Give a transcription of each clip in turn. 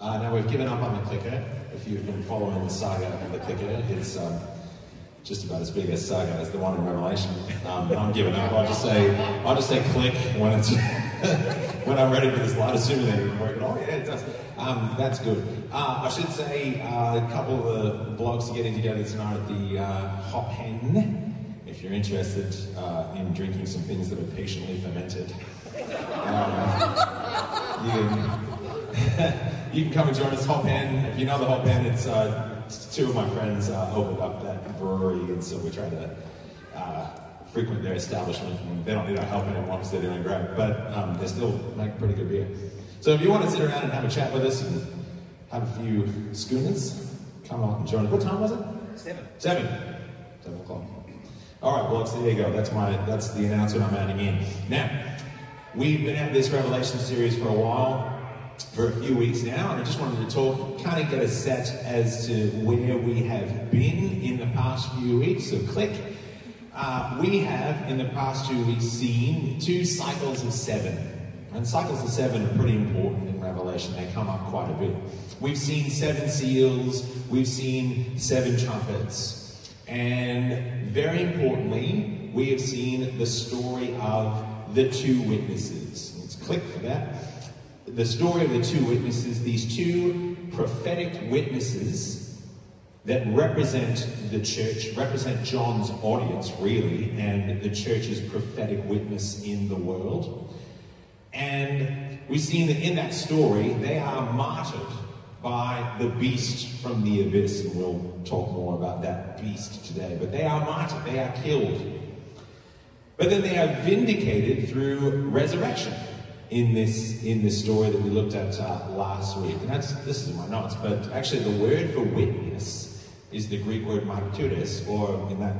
Uh, now we've given up on the clicker. If you've been following the saga of the clicker, it's um, just about as big a saga as the one in Revelation. Um, but I'm giving up. I'll just say, I'll just say click when it's when I'm ready for this light, assuming that it's working. Oh yeah, it does. Um, that's good. Uh, I should say uh, a couple of the blogs are getting together tonight at the uh, Hop Hen. If you're interested uh, in drinking some things that are patiently fermented, um, you. you can come and join us, Hop Hen. If you know the Hop Hen, it's uh, two of my friends uh, opened up that brewery, and so we try to uh, frequent their establishment. And they don't need our help anymore because they're doing great, but um, they still make pretty good beer. So if you want to sit around and have a chat with us and have a few schooners, come on and join us. What time was it? Seven. Seven. Seven o'clock. All right, well, it's, there you go. That's my that's the announcement I'm adding in. Now, we've been at this Revelation series for a while for a few weeks now, and I just wanted to talk, kind of get a set as to where we have been in the past few weeks. So, click. Uh, we have, in the past two weeks, seen two cycles of seven. And cycles of seven are pretty important in Revelation. They come up quite a bit. We've seen seven seals, we've seen seven trumpets. And very importantly, we have seen the story of the two witnesses. Let's click for that the story of the two witnesses, these two prophetic witnesses that represent the church, represent John's audience, really, and the church's prophetic witness in the world. And we've seen that in that story, they are martyred by the beast from the abyss, and we'll talk more about that beast today. But they are martyred, they are killed. But then they are vindicated through resurrection in this in this story that we looked at uh, last week. And that's this is my notes, but actually the word for witness is the Greek word martyres, or in that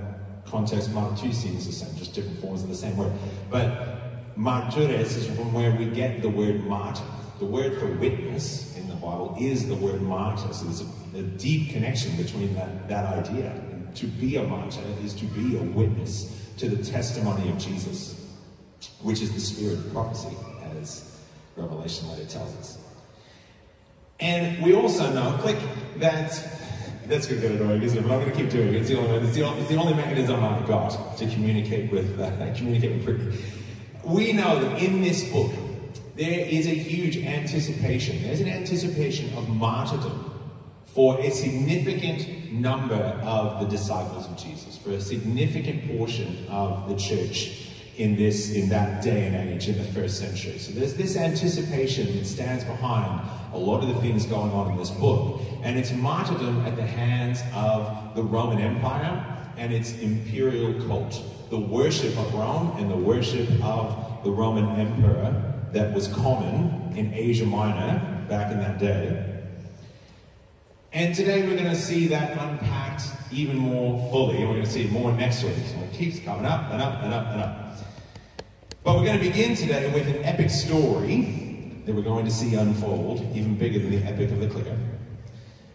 context, martusin is the same, just different forms of the same word. But martyres is from where we get the word martyr. The word for witness in the Bible is the word martyr. So there's a, a deep connection between that, that idea. And to be a martyr is to be a witness to the testimony of Jesus, which is the spirit of prophecy as Revelation later tells us. And we also know, click, that that's going to get annoying, isn't it? But I'm going to keep doing it. It's the only, it's the it's the only mechanism I've got to communicate with, uh, communicate with. We know that in this book, there is a huge anticipation. There's an anticipation of martyrdom for a significant number of the disciples of Jesus, for a significant portion of the church in this in that day and age in the first century. So there's this anticipation that stands behind a lot of the things going on in this book, and it's martyrdom at the hands of the Roman Empire and its imperial cult, the worship of Rome and the worship of the Roman emperor that was common in Asia Minor back in that day. And today we're going to see that unpacked even more fully, and we're going to see more next week. So it keeps coming up and up and up and up. But we're going to begin today with an epic story that we're going to see unfold, even bigger than the epic of the clicker.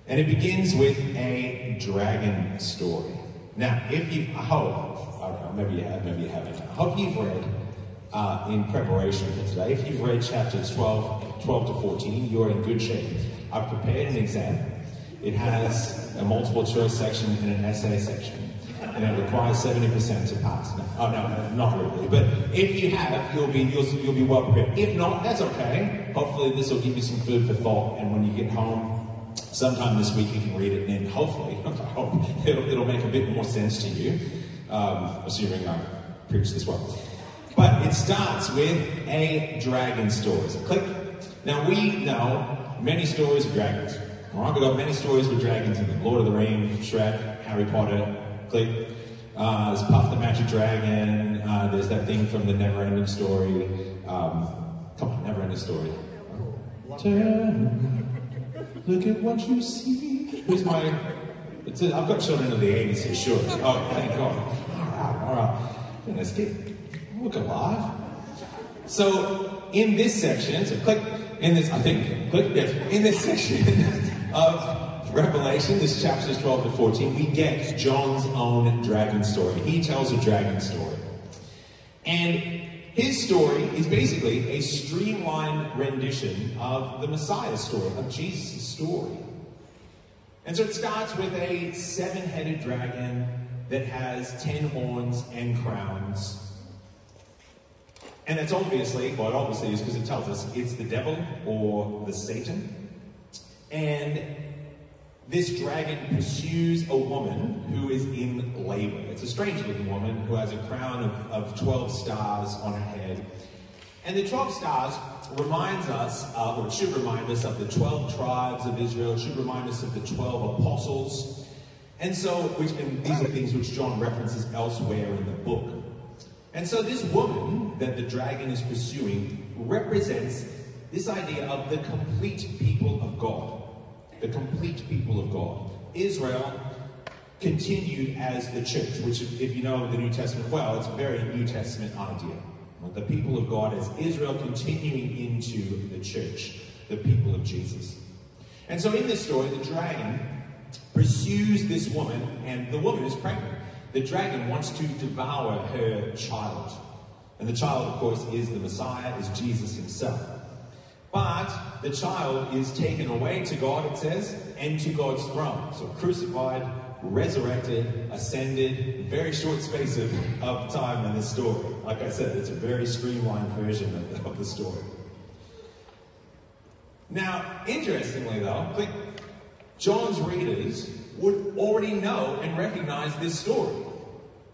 And it begins with a dragon story. Now, if you, I hope, maybe you have, maybe you haven't. I hope you've read uh, in preparation for today. If you've read chapters 12, 12 to 14, you're in good shape. I've prepared an exam. It has a multiple choice section and an essay section and it requires 70% to pass. No, oh no, not really. But if you have, you'll be you'll, you'll be well prepared. If not, that's okay. Hopefully this will give you some food for thought, and when you get home, sometime this week you can read it, and hopefully, I hope it'll, it'll make a bit more sense to you, um, assuming I preach this well. But it starts with a dragon story. So click. Now we know many stories of dragons. All right, we've got many stories with dragons in them. Lord of the Rings, Shrek, Harry Potter, click. Uh, there's Puff the Magic Dragon. Uh, there's that thing from the Never Ending Story. Um, come on, Never Ending Story. Turn, look at what you see. Who's my? A, I've got children of the 80s here, sure. Oh, thank God. All right, all right. Let's get look alive. So in this section, so click in this. I think click yes. In this section of Revelation, this chapters 12 to 14, we get John's own dragon story. He tells a dragon story. And his story is basically a streamlined rendition of the Messiah story, of Jesus' story. And so it starts with a seven headed dragon that has ten horns and crowns. And that's obviously, well, it obviously is because it tells us it's the devil or the Satan. And this dragon pursues a woman who is in labor. It's a strange looking woman who has a crown of, of 12 stars on her head. And the 12 stars reminds us, or should remind us of the 12 tribes of Israel, it should remind us of the 12 apostles. And so, which, and these are things which John references elsewhere in the book. And so, this woman that the dragon is pursuing represents this idea of the complete people of God the complete people of God. Israel continued as the church, which, if you know the New Testament well, it's a very New Testament idea. The people of God as Israel continuing into the church, the people of Jesus. And so in this story, the dragon pursues this woman, and the woman is pregnant. The dragon wants to devour her child. And the child, of course, is the Messiah, is Jesus himself. But the child is taken away to God, it says, and to God's throne. So crucified, resurrected, ascended, very short space of, of time in this story. Like I said, it's a very streamlined version of the, of the story. Now, interestingly though, John's readers would already know and recognize this story.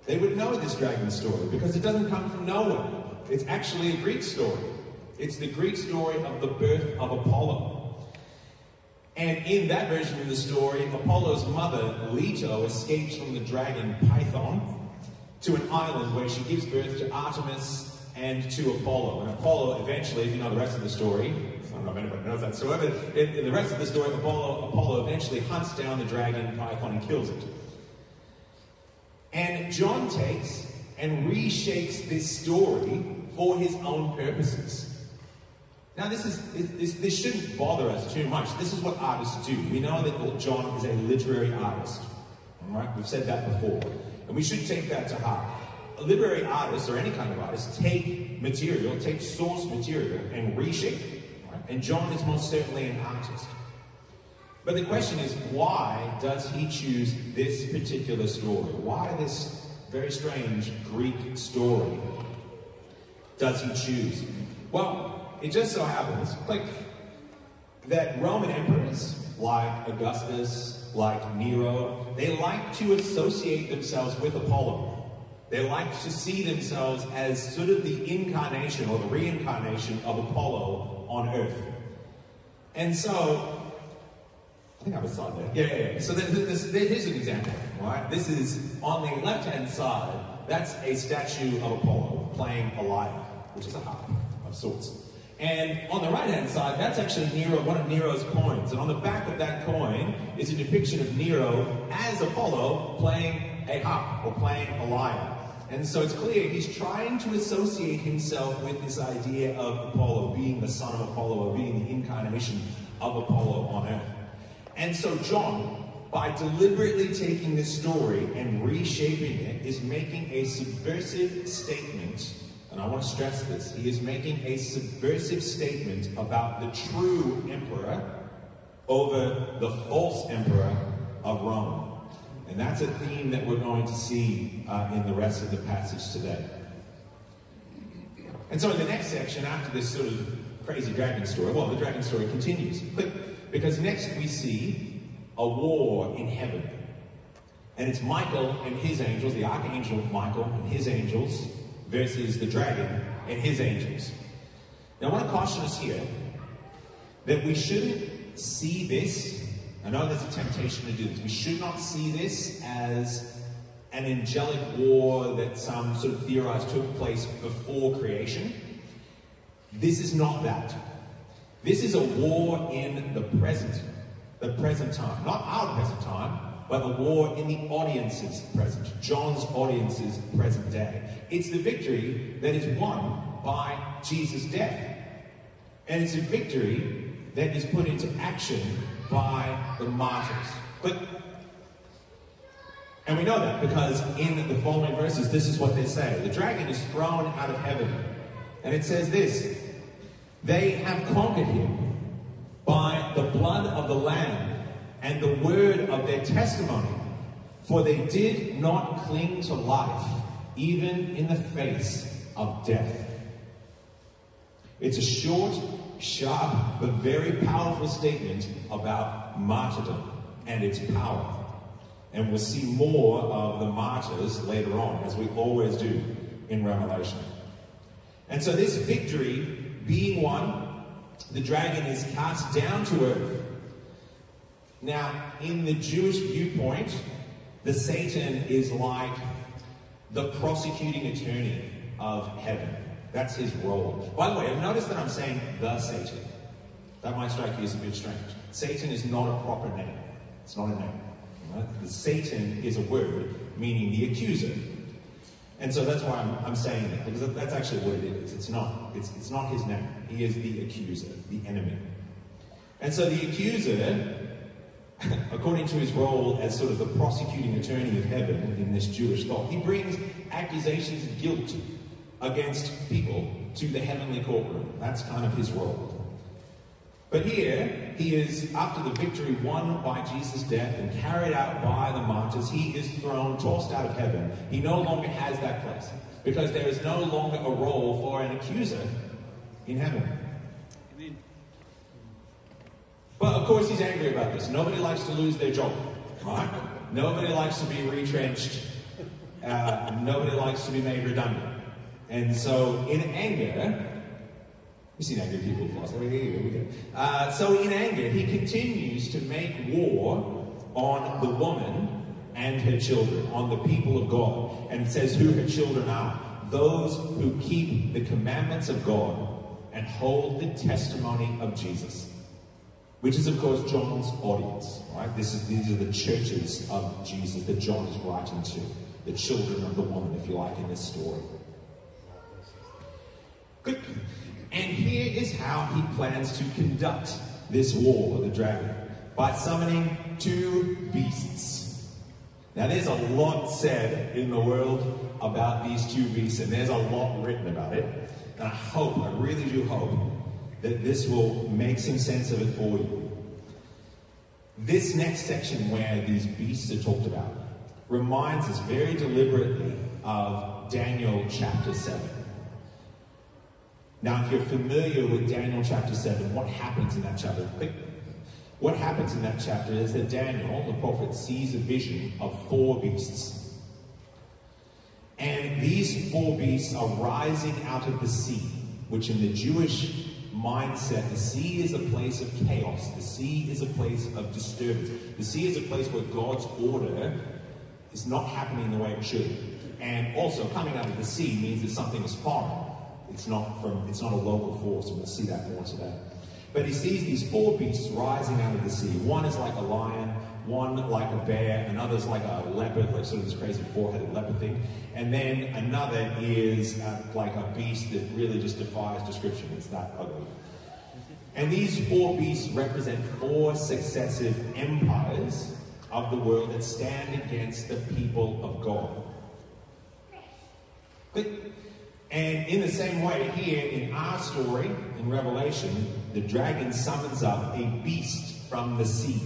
They would know this dragon story because it doesn't come from nowhere. It's actually a Greek story. It's the Greek story of the birth of Apollo. And in that version of the story, Apollo's mother, Leto, escapes from the dragon Python to an island where she gives birth to Artemis and to Apollo. And Apollo eventually, if you know the rest of the story, I don't know if anybody knows that story, but in, in the rest of the story, Apollo, Apollo eventually hunts down the dragon Python and kills it. And John takes and reshapes this story for his own purposes. Now, this, is, this, this shouldn't bother us too much. This is what artists do. We know that John is a literary artist. All right? We've said that before. And we should take that to heart. A literary artist, or any kind of artist, take material, take source material, and reshape it. Right? And John is most certainly an artist. But the question is, why does he choose this particular story? Why this very strange Greek story does he choose? Well, it just so happens, like, that Roman emperors, like Augustus, like Nero, they like to associate themselves with Apollo. They like to see themselves as sort of the incarnation or the reincarnation of Apollo on Earth. And so, I think I was on there. Yeah, yeah, yeah. So here's an example, right? This is on the left-hand side, that's a statue of Apollo playing a lyre, which is a harp of sorts. And on the right hand side, that's actually Nero, one of Nero's coins. And on the back of that coin is a depiction of Nero as Apollo playing a harp or playing a lyre. And so it's clear he's trying to associate himself with this idea of Apollo being the son of Apollo or being the incarnation of Apollo on earth. And so John, by deliberately taking this story and reshaping it, is making a subversive statement and I want to stress this, he is making a subversive statement about the true emperor over the false emperor of Rome. And that's a theme that we're going to see uh, in the rest of the passage today. And so in the next section, after this sort of crazy dragon story, well, the dragon story continues. But, Because next we see a war in heaven. And it's Michael and his angels, the archangel Michael and his angels, versus the dragon and his angels. Now, I want to caution us here that we shouldn't see this. I know there's a temptation to do this. We should not see this as an angelic war that some sort of theorize took place before creation. This is not that. This is a war in the present, the present time, not our present time, but the war in the audience's present, John's audience's present day. It's the victory that is won by Jesus' death. And it's a victory that is put into action by the martyrs. But and we know that because in the following verses, this is what they say. The dragon is thrown out of heaven, And it says this They have conquered him by the blood of the Lamb and the word of their testimony, for they did not cling to life, even in the face of death. It's a short, sharp, but very powerful statement about martyrdom and its power. And we'll see more of the martyrs later on, as we always do in Revelation. And so, this victory being won, the dragon is cast down to earth. Now, in the Jewish viewpoint, the Satan is like the prosecuting attorney of heaven. That's his role. By the way, I've noticed that I'm saying the Satan. That might strike you as a bit strange. Satan is not a proper name. It's not a name. Right? The Satan is a word meaning the accuser. And so that's why I'm, I'm saying that, because that's actually what it is. It's not. It's, it's not his name. He is the accuser, the enemy. And so the accuser, according to his role as sort of the prosecuting attorney of heaven in this Jewish thought, he brings accusations of guilt against people to the heavenly courtroom. That's kind of his role. But here, he is, after the victory won by Jesus' death and carried out by the martyrs, he is thrown, tossed out of heaven. He no longer has that place because there is no longer a role for an accuser in heaven. But of course, he's angry about this. Nobody likes to lose their job, right? Nobody likes to be retrenched. Uh, nobody likes to be made redundant. And so, in anger, We've seen angry people go. Uh, so in anger, he continues to make war on the woman and her children, on the people of God. And says who her children are. Those who keep the commandments of God and hold the testimony of Jesus. Which is, of course, John's audience, right? This is, these are the churches of Jesus that John is writing to. The children of the woman, if you like, in this story. Good. And here is how he plans to conduct this war with the dragon by summoning two beasts. Now, there's a lot said in the world about these two beasts, and there's a lot written about it. And I hope, I really do hope, that this will make some sense of it for you. This next section, where these beasts are talked about, reminds us very deliberately of Daniel chapter 7. Now, if you're familiar with Daniel chapter 7, what happens in that chapter? What happens in that chapter is that Daniel, the prophet, sees a vision of four beasts. And these four beasts are rising out of the sea, which in the Jewish mindset, the sea is a place of chaos. The sea is a place of disturbance. The sea is a place where God's order is not happening the way it should. And also, coming out of the sea means that something is foreign. It's not from it's not a local force, and we'll see that more today. But he sees these four beasts rising out of the sea. One is like a lion, one like a bear, another's like a leopard, like sort of this crazy four-headed leopard thing. And then another is uh, like a beast that really just defies description. It's that ugly. And these four beasts represent four successive empires of the world that stand against the people of God. And in the same way, here in our story, in Revelation, the dragon summons up a beast from the sea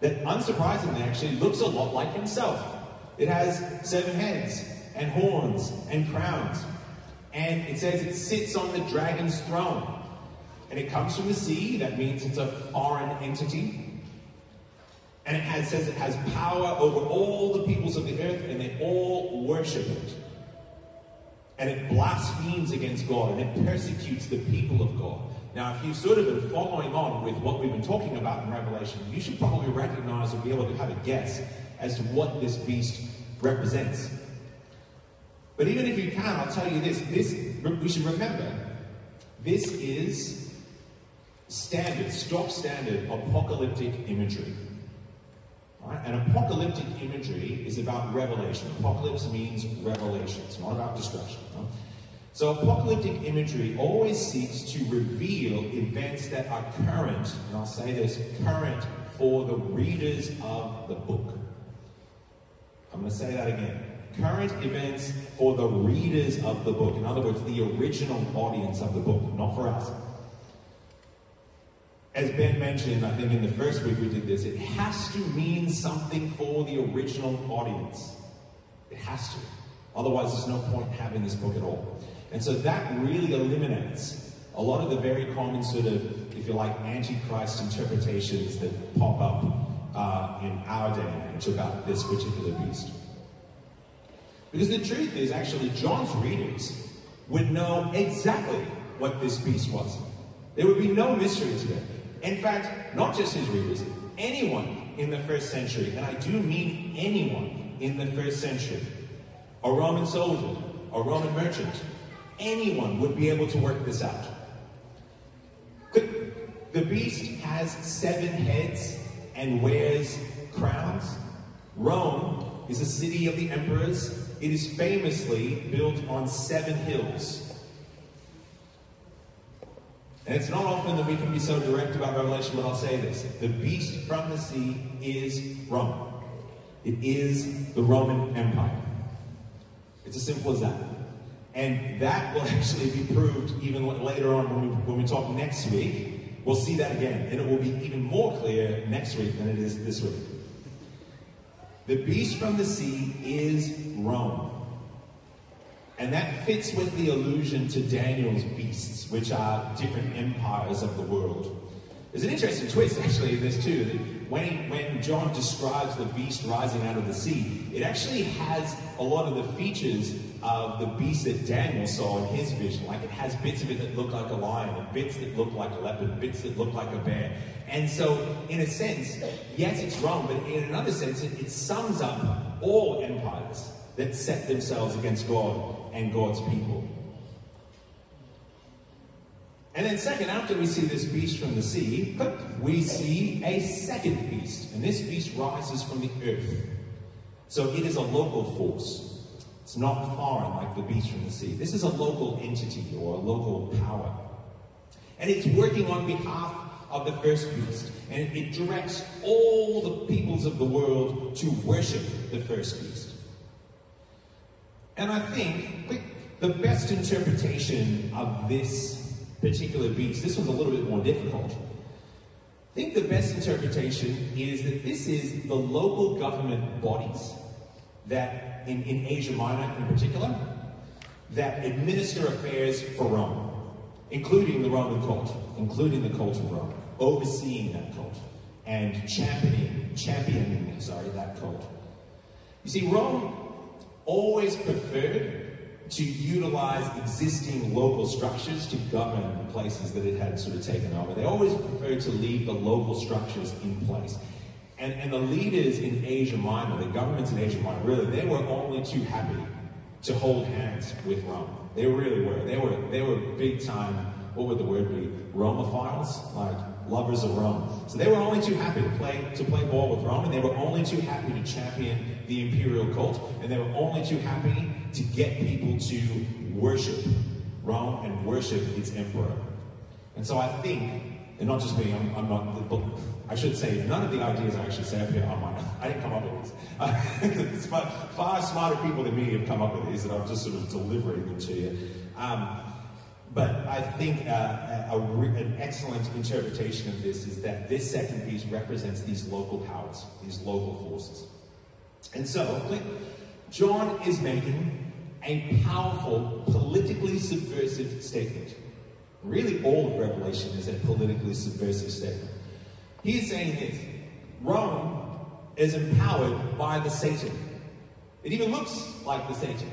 that, unsurprisingly, actually looks a lot like himself. It has seven heads and horns and crowns. And it says it sits on the dragon's throne. And it comes from the sea, that means it's a foreign entity. And it has, says it has power over all the peoples of the earth, and they all worship it and it blasphemes against God and it persecutes the people of God. Now, if you've sort of been following on with what we've been talking about in Revelation, you should probably recognize and be able to have a guess as to what this beast represents. But even if you can't, I'll tell you this, this we should remember this is standard, stock standard apocalyptic imagery. Right? And apocalyptic imagery is about revelation. Apocalypse means revelation. It's not about destruction. So apocalyptic imagery always seeks to reveal events that are current, and I'll say this, current for the readers of the book. I'm going to say that again. current events for the readers of the book. In other words, the original audience of the book, not for us. As Ben mentioned, I think in the first week we did this, it has to mean something for the original audience. It has to. Otherwise, there's no point having this book at all. And so that really eliminates a lot of the very common sort of, if you like, antichrist interpretations that pop up uh, in our day and age about this particular beast. Because the truth is, actually, John's readers would know exactly what this beast was. There would be no mystery to it. In fact, not just his readers, anyone in the first century, and I do mean anyone in the first century, a Roman soldier, a Roman merchant, anyone would be able to work this out. The beast has seven heads and wears crowns. Rome is a city of the emperors. It is famously built on seven hills. And it's not often that we can be so direct about Revelation, but I'll say this. The beast from the sea is Rome. It is the Roman Empire. It's as simple as that. And that will actually be proved even later on when we, when we talk next week. We'll see that again. And it will be even more clear next week than it is this week. The beast from the sea is Rome. And that fits with the allusion to Daniel's beasts, which are different empires of the world. There's an interesting twist actually in this too. When, when John describes the beast rising out of the sea, it actually has a lot of the features of the beast that Daniel saw in his vision. Like it has bits of it that look like a lion, and bits that look like a leopard, bits that look like a bear. And so, in a sense, yes, it's wrong, but in another sense, it, it sums up all empires that set themselves against God and God's people. And then, second, after we see this beast from the sea, we see a second beast. And this beast rises from the earth. So it is a local force. It's not foreign like the beast from the sea. This is a local entity or a local power. And it's working on behalf of the first beast. And it directs all the peoples of the world to worship the first beast. And I think the best interpretation of this particular beast. This was a little bit more difficult. I think the best interpretation is that this is the local government bodies that, in, in Asia Minor in particular, that administer affairs for Rome, including the Roman cult, including the cult of Rome, overseeing that cult, and championing, championing, sorry, that cult. You see, Rome always preferred to utilize existing local structures to govern the places that it had sort of taken over. They always preferred to leave the local structures in place. And, and the leaders in Asia Minor, the governments in Asia Minor, really, they were only too happy to hold hands with Rome. They really were. They were, they were big time, what would the word be? Romophiles? Like lovers of Rome. So they were only too happy to play, to play ball with Rome, and they were only too happy to champion the imperial cult, and they were only too happy to get people to worship Rome and worship its emperor. And so I think, and not just me, I'm, I'm not, I should say, none of the ideas I actually say up here are mine. I didn't come up with these. Uh, far, smarter people than me have come up with these, and I'm just sort of delivering them to you. Um, but I think uh, a, a, an excellent interpretation of this is that this second piece represents these local powers, these local forces. And so, John is making a powerful, politically subversive statement. Really, all of Revelation is a politically subversive statement. He is saying this Rome is empowered by the Satan. It even looks like the Satan.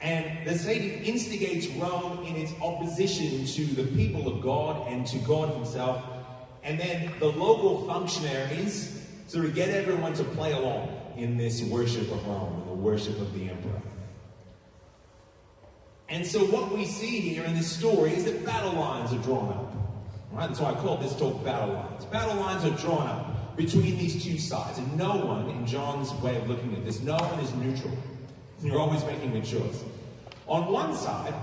And the Satan instigates Rome in its opposition to the people of God and to God Himself. And then the local functionaries sort of get everyone to play along in this worship of Rome and the worship of the emperor. And so what we see here in this story is that battle lines are drawn up. Right? That's why I call this talk battle lines. Battle lines are drawn up between these two sides. And no one, in John's way of looking at this, no one is neutral. You're always making a choice. On one side,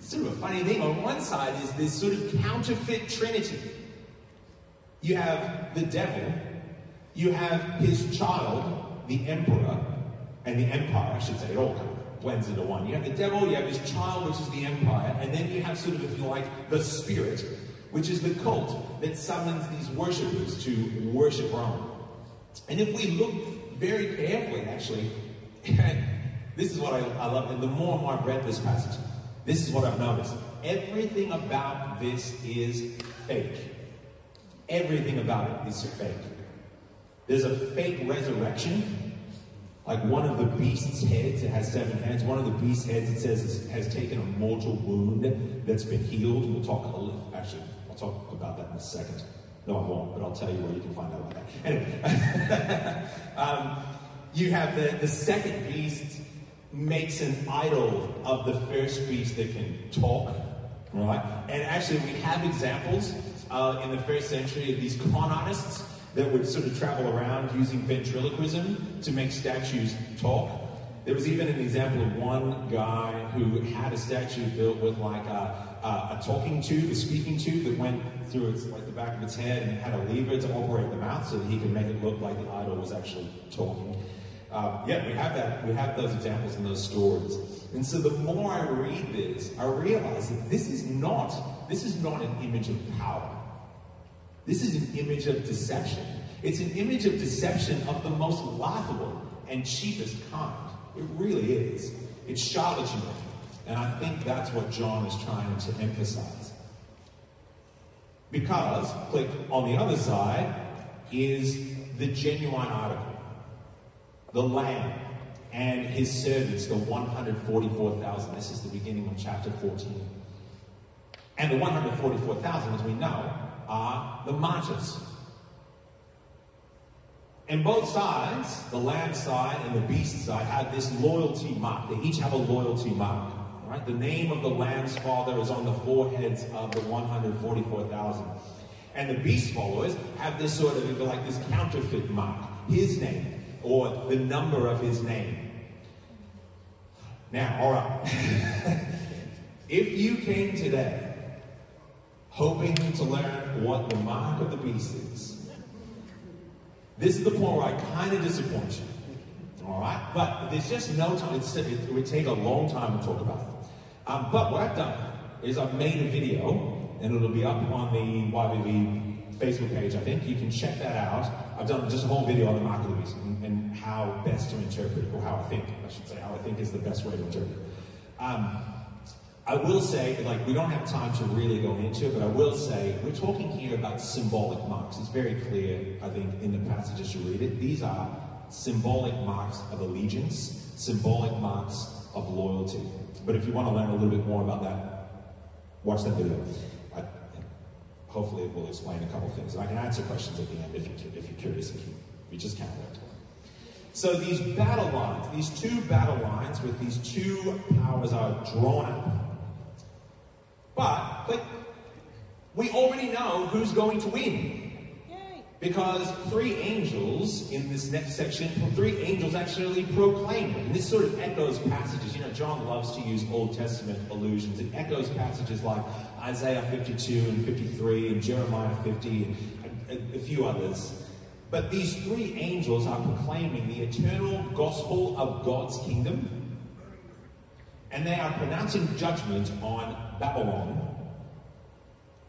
sort of a funny thing, on one side is this sort of counterfeit trinity. You have the devil, you have his child, the emperor, and the empire, I should say, it all kind of blends into one. You have the devil, you have his child, which is the empire, and then you have sort of, if you like, the spirit, which is the cult that summons these worshippers to worship Rome. And if we look very carefully, actually, this is what I, I love, and the more and more I've read this passage, this is what I've noticed. Everything about this is fake. Everything about it is fake. There's a fake resurrection. Like one of the beast's heads, it has seven heads. One of the beast's heads, it says, has taken a mortal wound that's been healed. We'll talk a little, actually, I'll talk about that in a second. No, I won't, but I'll tell you where you can find out about that. Anyway, um, you have the, the second beast makes an idol of the first beast that can talk, right? And actually, we have examples uh, in the first century of these con artists that would sort of travel around using ventriloquism to make statues talk. There was even an example of one guy who had a statue built with like a, a, a talking tube, a speaking tube that went through its, like the back of its head and had a lever to operate the mouth so that he could make it look like the idol was actually talking. Uh, yeah, we have that. We have those examples in those stories. And so the more I read this, I realize that this is not this is not an image of power. This is an image of deception. It's an image of deception of the most laughable and cheapest kind. It really is. It's charlatanism. And I think that's what John is trying to emphasize. Because, click on the other side, is the genuine article. The Lamb and his servants, the 144,000. This is the beginning of chapter 14. And the 144,000, as we know, are the martyrs. And both sides, the lamb side and the beast side, have this loyalty mark. They each have a loyalty mark. Right? The name of the lamb's father is on the foreheads of the 144,000. And the beast followers have this sort of, like this counterfeit mark, his name, or the number of his name. Now, all right. if you came today hoping to learn what the mark of the beast is. This is the point where I kind of disappoint you. All right? But there's just no time. It's, it would take a long time to talk about it. Um, but what I've done is I've made a video, and it'll be up on the YBB Facebook page, I think. You can check that out. I've done just a whole video on the beast and, and how best to interpret it, or how I think, I should say, how I think is the best way to interpret. Um, I will say, like, we don't have time to really go into it, but I will say, we're talking here about symbolic marks. It's very clear, I think, in the passage as you read it. These are symbolic marks of allegiance, symbolic marks of loyalty. But if you want to learn a little bit more about that, watch that video. Hopefully it will explain a couple things. And I can answer questions at the end if you're, if you're curious, if you, you just can't wait. So these battle lines, these two battle lines with these two powers are drawn up but, but we already know who's going to win. Because three angels in this next section, three angels actually proclaim it. And this sort of echoes passages. You know, John loves to use Old Testament allusions. It echoes passages like Isaiah 52 and 53 and Jeremiah 50 and a, a few others. But these three angels are proclaiming the eternal gospel of God's kingdom and they are pronouncing judgment on Babylon,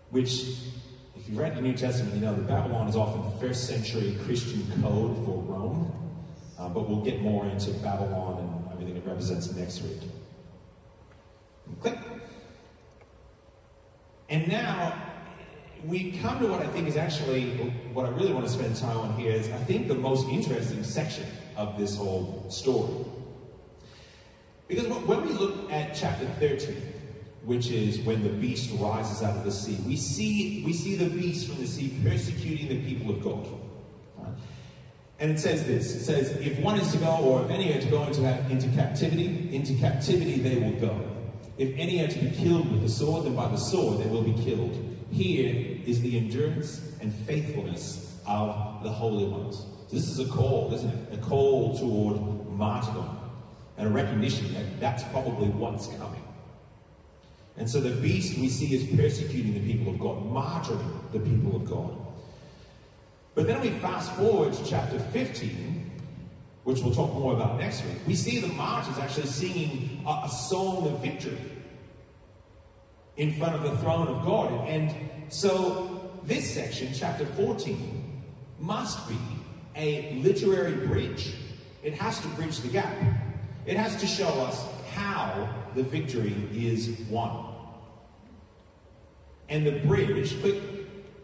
which, if you've read the New Testament, you know that Babylon is often first century Christian code for Rome. Uh, but we'll get more into Babylon and everything it represents next week. Click. And now we come to what I think is actually what I really want to spend time on here is I think the most interesting section of this whole story. Because when we look at chapter 13, which is when the beast rises out of the sea, we see, we see the beast from the sea persecuting the people of God. And it says this, it says, if one is to go, or if any are to go into, into captivity, into captivity they will go. If any are to be killed with the sword, then by the sword they will be killed. Here is the endurance and faithfulness of the holy ones. This is a call, isn't it? A call toward martyrdom and a recognition that that's probably what's coming. And so the beast we see is persecuting the people of God, martyring the people of God. But then we fast forward to chapter 15, which we'll talk more about next week, we see the martyrs actually singing a, song of victory in front of the throne of God. And so this section, chapter 14, must be a literary bridge. It has to bridge the gap. It has to show us how the victory is won. And the bridge,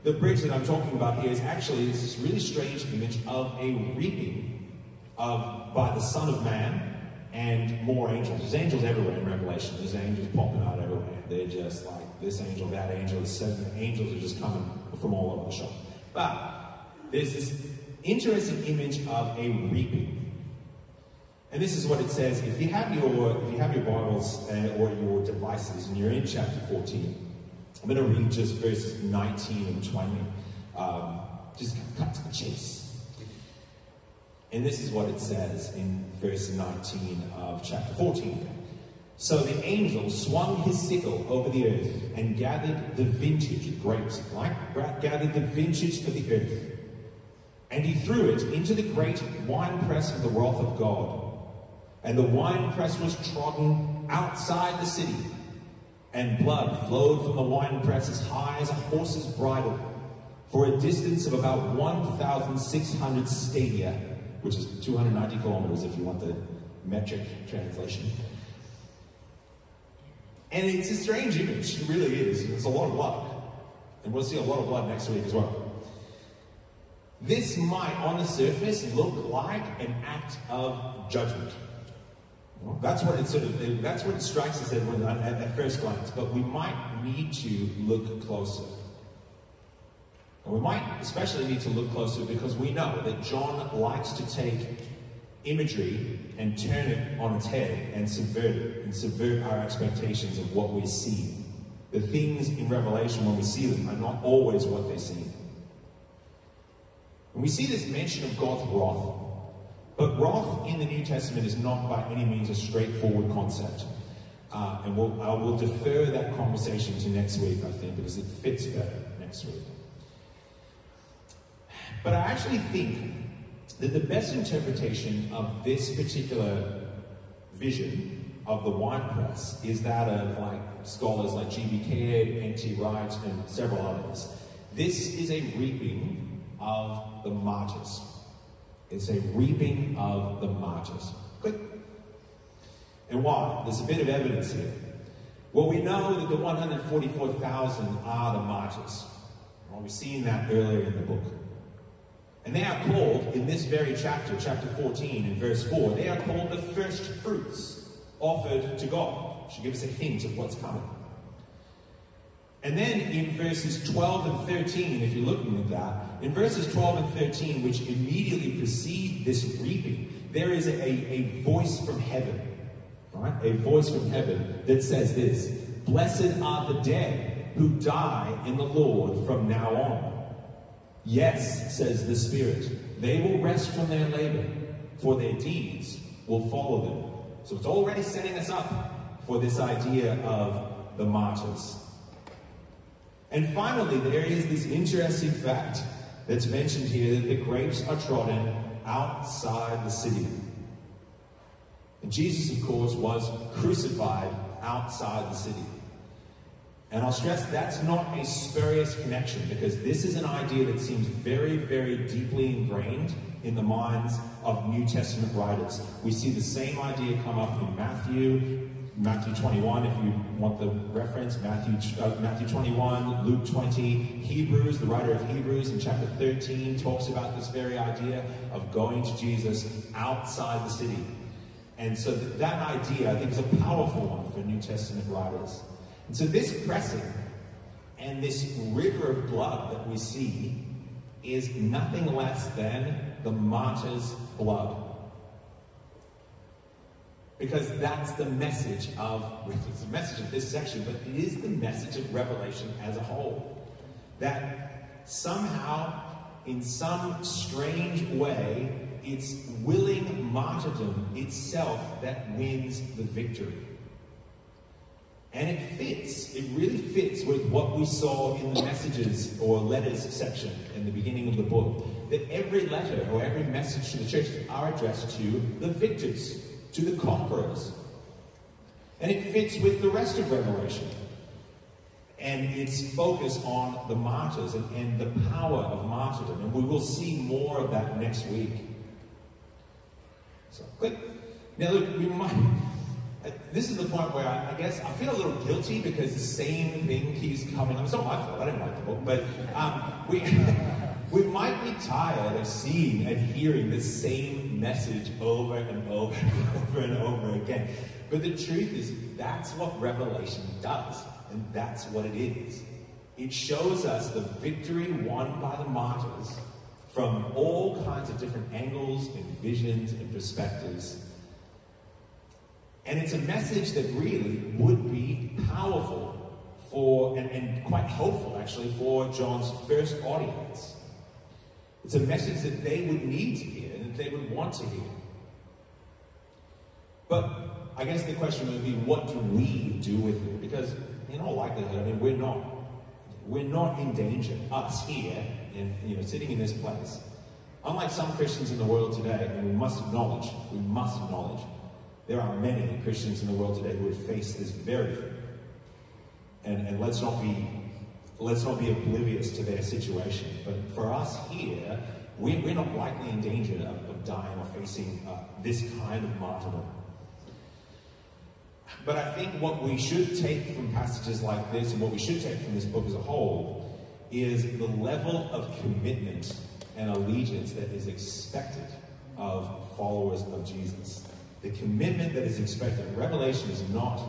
the bridge that I'm talking about here is actually this really strange image of a reaping of by the Son of Man and more angels. There's angels everywhere in Revelation. There's angels popping out everywhere. They're just like this angel, that angel, the seven angels are just coming from all over the shop. But there's this interesting image of a reaping. And this is what it says. If you have your if you have your Bibles uh, or your devices and you're in chapter 14, I'm going to read just verses 19 and 20. Um, just cut to the chase. And this is what it says in verse 19 of chapter 14. So the angel swung his sickle over the earth and gathered the vintage of grapes, like gathered the vintage of the earth. And he threw it into the great winepress of the wrath of God. And the winepress was trodden outside the city, and blood flowed from the winepress as high as a horse's bridle for a distance of about 1,600 stadia, which is 290 kilometers if you want the metric translation. And it's a strange image, it really is. It's a lot of blood. And we'll see a lot of blood next week as well. This might, on the surface, look like an act of judgment. That's what it sort of, that's what it strikes us at, at, at first glance, but we might need to look closer. And we might especially need to look closer because we know that John likes to take imagery and turn it on its head and subvert it and subvert our expectations of what we see. The things in Revelation, when we see them, are not always what they seem. And we see this mention of God's wrath but wrath in the New Testament is not by any means a straightforward concept. Uh, and we'll, I will defer that conversation to next week, I think, because it fits better next week. But I actually think that the best interpretation of this particular vision of the wine press is that of like scholars like G.B. Caird, N.T. Wright, and several others. This is a reaping of the martyrs. It's a reaping of the martyrs. And why? There's a bit of evidence here. Well, we know that the 144,000 are the martyrs. Well, we've seen that earlier in the book. And they are called, in this very chapter, chapter 14, in verse 4, they are called the first fruits offered to God. Should give us a hint of what's coming. And then in verses 12 and 13, if you're looking at that, in verses 12 and 13, which immediately precede this reaping, there is a, a voice from heaven, right? A voice from heaven that says this Blessed are the dead who die in the Lord from now on. Yes, says the Spirit, they will rest from their labor, for their deeds will follow them. So it's already setting us up for this idea of the martyrs. And finally, there is this interesting fact that's mentioned here that the grapes are trodden outside the city. And Jesus, of course, was crucified outside the city. And I'll stress that's not a spurious connection because this is an idea that seems very, very deeply ingrained in the minds of New Testament writers. We see the same idea come up in Matthew, Matthew 21, if you want the reference, Matthew, uh, Matthew 21, Luke 20, Hebrews, the writer of Hebrews in chapter 13 talks about this very idea of going to Jesus outside the city. And so th- that idea, I think, is a powerful one for New Testament writers. And so this pressing and this river of blood that we see is nothing less than the martyr's blood. Because that's the message of, it's the message of this section, but it is the message of Revelation as a whole. That somehow, in some strange way, it's willing martyrdom itself that wins the victory. And it fits, it really fits with what we saw in the messages or letters section in the beginning of the book. That every letter or every message to the church are addressed to the victors, to the conquerors. And it fits with the rest of Revelation and its focus on the martyrs and, and, the power of martyrdom. And we will see more of that next week. So, click. Now, look, we might. This is the point where I, I, guess I feel a little guilty because the same thing keeps coming. Not my fault. I didn't write the book, but um, we we might be tired of seeing and hearing the same message over and over and over and over again. But the truth is, that's what Revelation does. And that's what it is. It shows us the victory won by the martyrs from all kinds of different angles and visions and perspectives. And it's a message that really would be powerful for, and, and quite hopeful actually, for John's first audience. It's a message that they would need to hear and that they would want to hear. But I guess the question would be, what do we do with it? Because in all likelihood, I mean, we're not, we're not in danger. Us here, in, you know, sitting in this place. Unlike some Christians in the world today, and we must acknowledge, we must acknowledge, there are many Christians in the world today who would face this very thing. And, and let's not be let's not be oblivious to their situation. But for us here, we, we're not likely in danger of, of dying or facing uh, this kind of martyrdom. But I think what we should take from passages like this and what we should take from this book as a whole is the level of commitment and allegiance that is expected of followers of Jesus. The commitment that is expected. Revelation is not,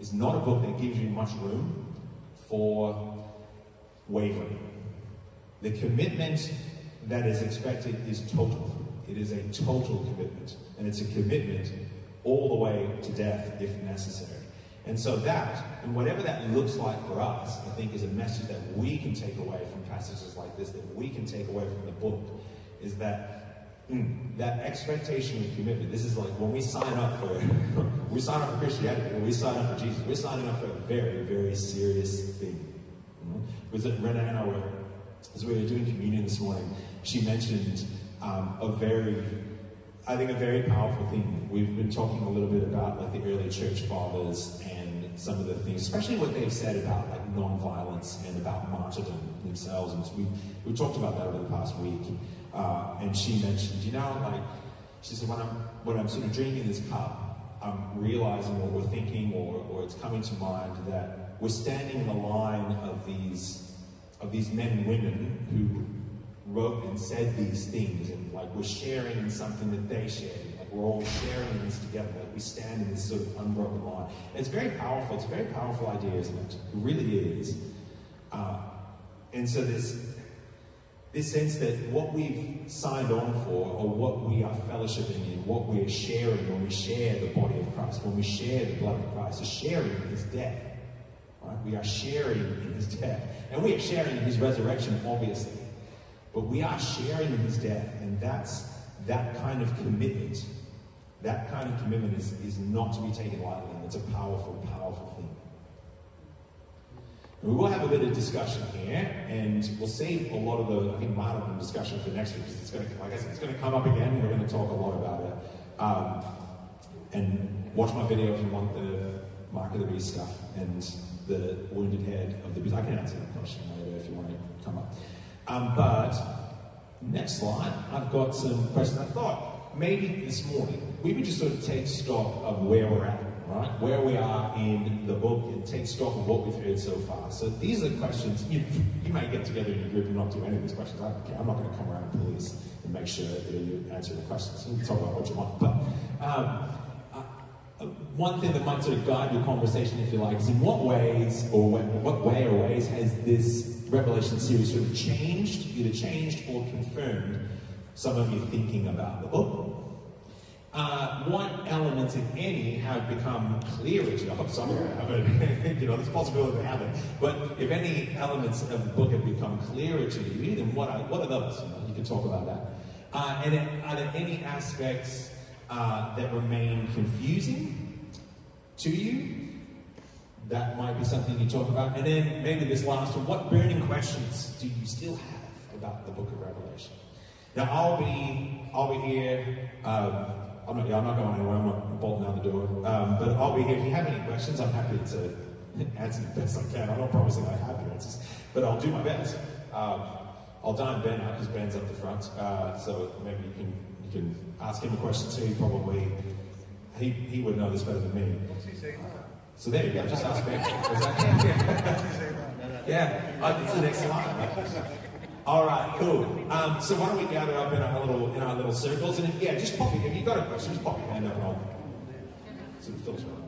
is not a book that gives you much room for wavering. The commitment that is expected is total. It is a total commitment. And it's a commitment all the way to death if necessary. And so that, and whatever that looks like for us, I think is a message that we can take away from passages like this, that we can take away from the book, is that mm, that expectation of commitment. This is like when we sign up for we sign up for Christianity, when we sign up for Jesus, we're signing up for a very, very serious thing. Mm-hmm. Was it Rena I as we were doing communion this morning, she mentioned um, a very I think a very powerful thing. We've been talking a little bit about like the early church fathers and some of the things, especially what they've said about like non-violence and about martyrdom themselves. And we we talked about that over the past week. Uh, and she mentioned, you know, like she said, when I'm when I'm sort of drinking this cup, I'm realizing what we're thinking, or or it's coming to mind that we're standing in the line of these of these men and women who wrote and said these things, and like we're sharing in something that they shared. Like we're all sharing this together. Like we stand in this sort of unbroken line. And it's very powerful. It's a very powerful idea, isn't it? It really is. Uh, and so there's this sense that what we've signed on for, or what we are fellowshipping in, what we are sharing when we share the body of Christ, when we share the blood of Christ, is sharing in his death. Right? We are sharing in his death. And we are sharing in his resurrection, obviously. But we are sharing in his death, and that's that kind of commitment. That kind of commitment is, is not to be taken lightly, it's a powerful, powerful thing. We will have a bit of discussion here, and we'll save a lot of the, I think, martyrdom discussion for next week, because it's going to, like I said, it's going to come up again. We're going to talk a lot about it. Um, and watch my video if you want the Mark of the Beast stuff and the wounded head of the beast. I can answer that question later if you want to come up. Um, but next slide, I've got some questions. I thought maybe this morning we would just sort of take stock of where we're at, right? Where we are in the book and take stock of what we've heard so far. So these are questions you, you may get together in your group and not do any of these questions. I'm not going to come around and police and make sure that you answer the questions. You can talk about what you want. But um, one thing that might sort of guide your conversation, if you like, is in what ways or what, way or ways has this Revelation series sort of changed, either changed or confirmed some of your thinking about the book. Uh, what elements, if any, have become clearer to you? I hope some have. you know, there's a possibility they haven't. But if any elements of the book have become clearer to you, then what are, what are those? You, know, you can talk about that. Uh, and are there any aspects uh, that remain confusing to you? that might be something you talk about. And then maybe this last one, what burning questions do you still have about the book of Revelation? Now I'll be I'll be here. Um, I'm not, I'm not going anywhere. I'm not bolting out the door. Um, but I'll be here. If you have any questions, I'm happy to answer the best I can. I'm not promising I have the answers, but I'll do my best. Um, I'll dine Ben out because Ben's up the front, uh, so maybe you can can ask him a question too. Probably he, he would know this better than me. So there you go. Just ask Ben. yeah, uh, it's the next slide. All right, cool. Um, so why don't we gather up in our little in our little circles, and if, yeah, just pop. If you got a question, just pop your hand up, and I'll filter it.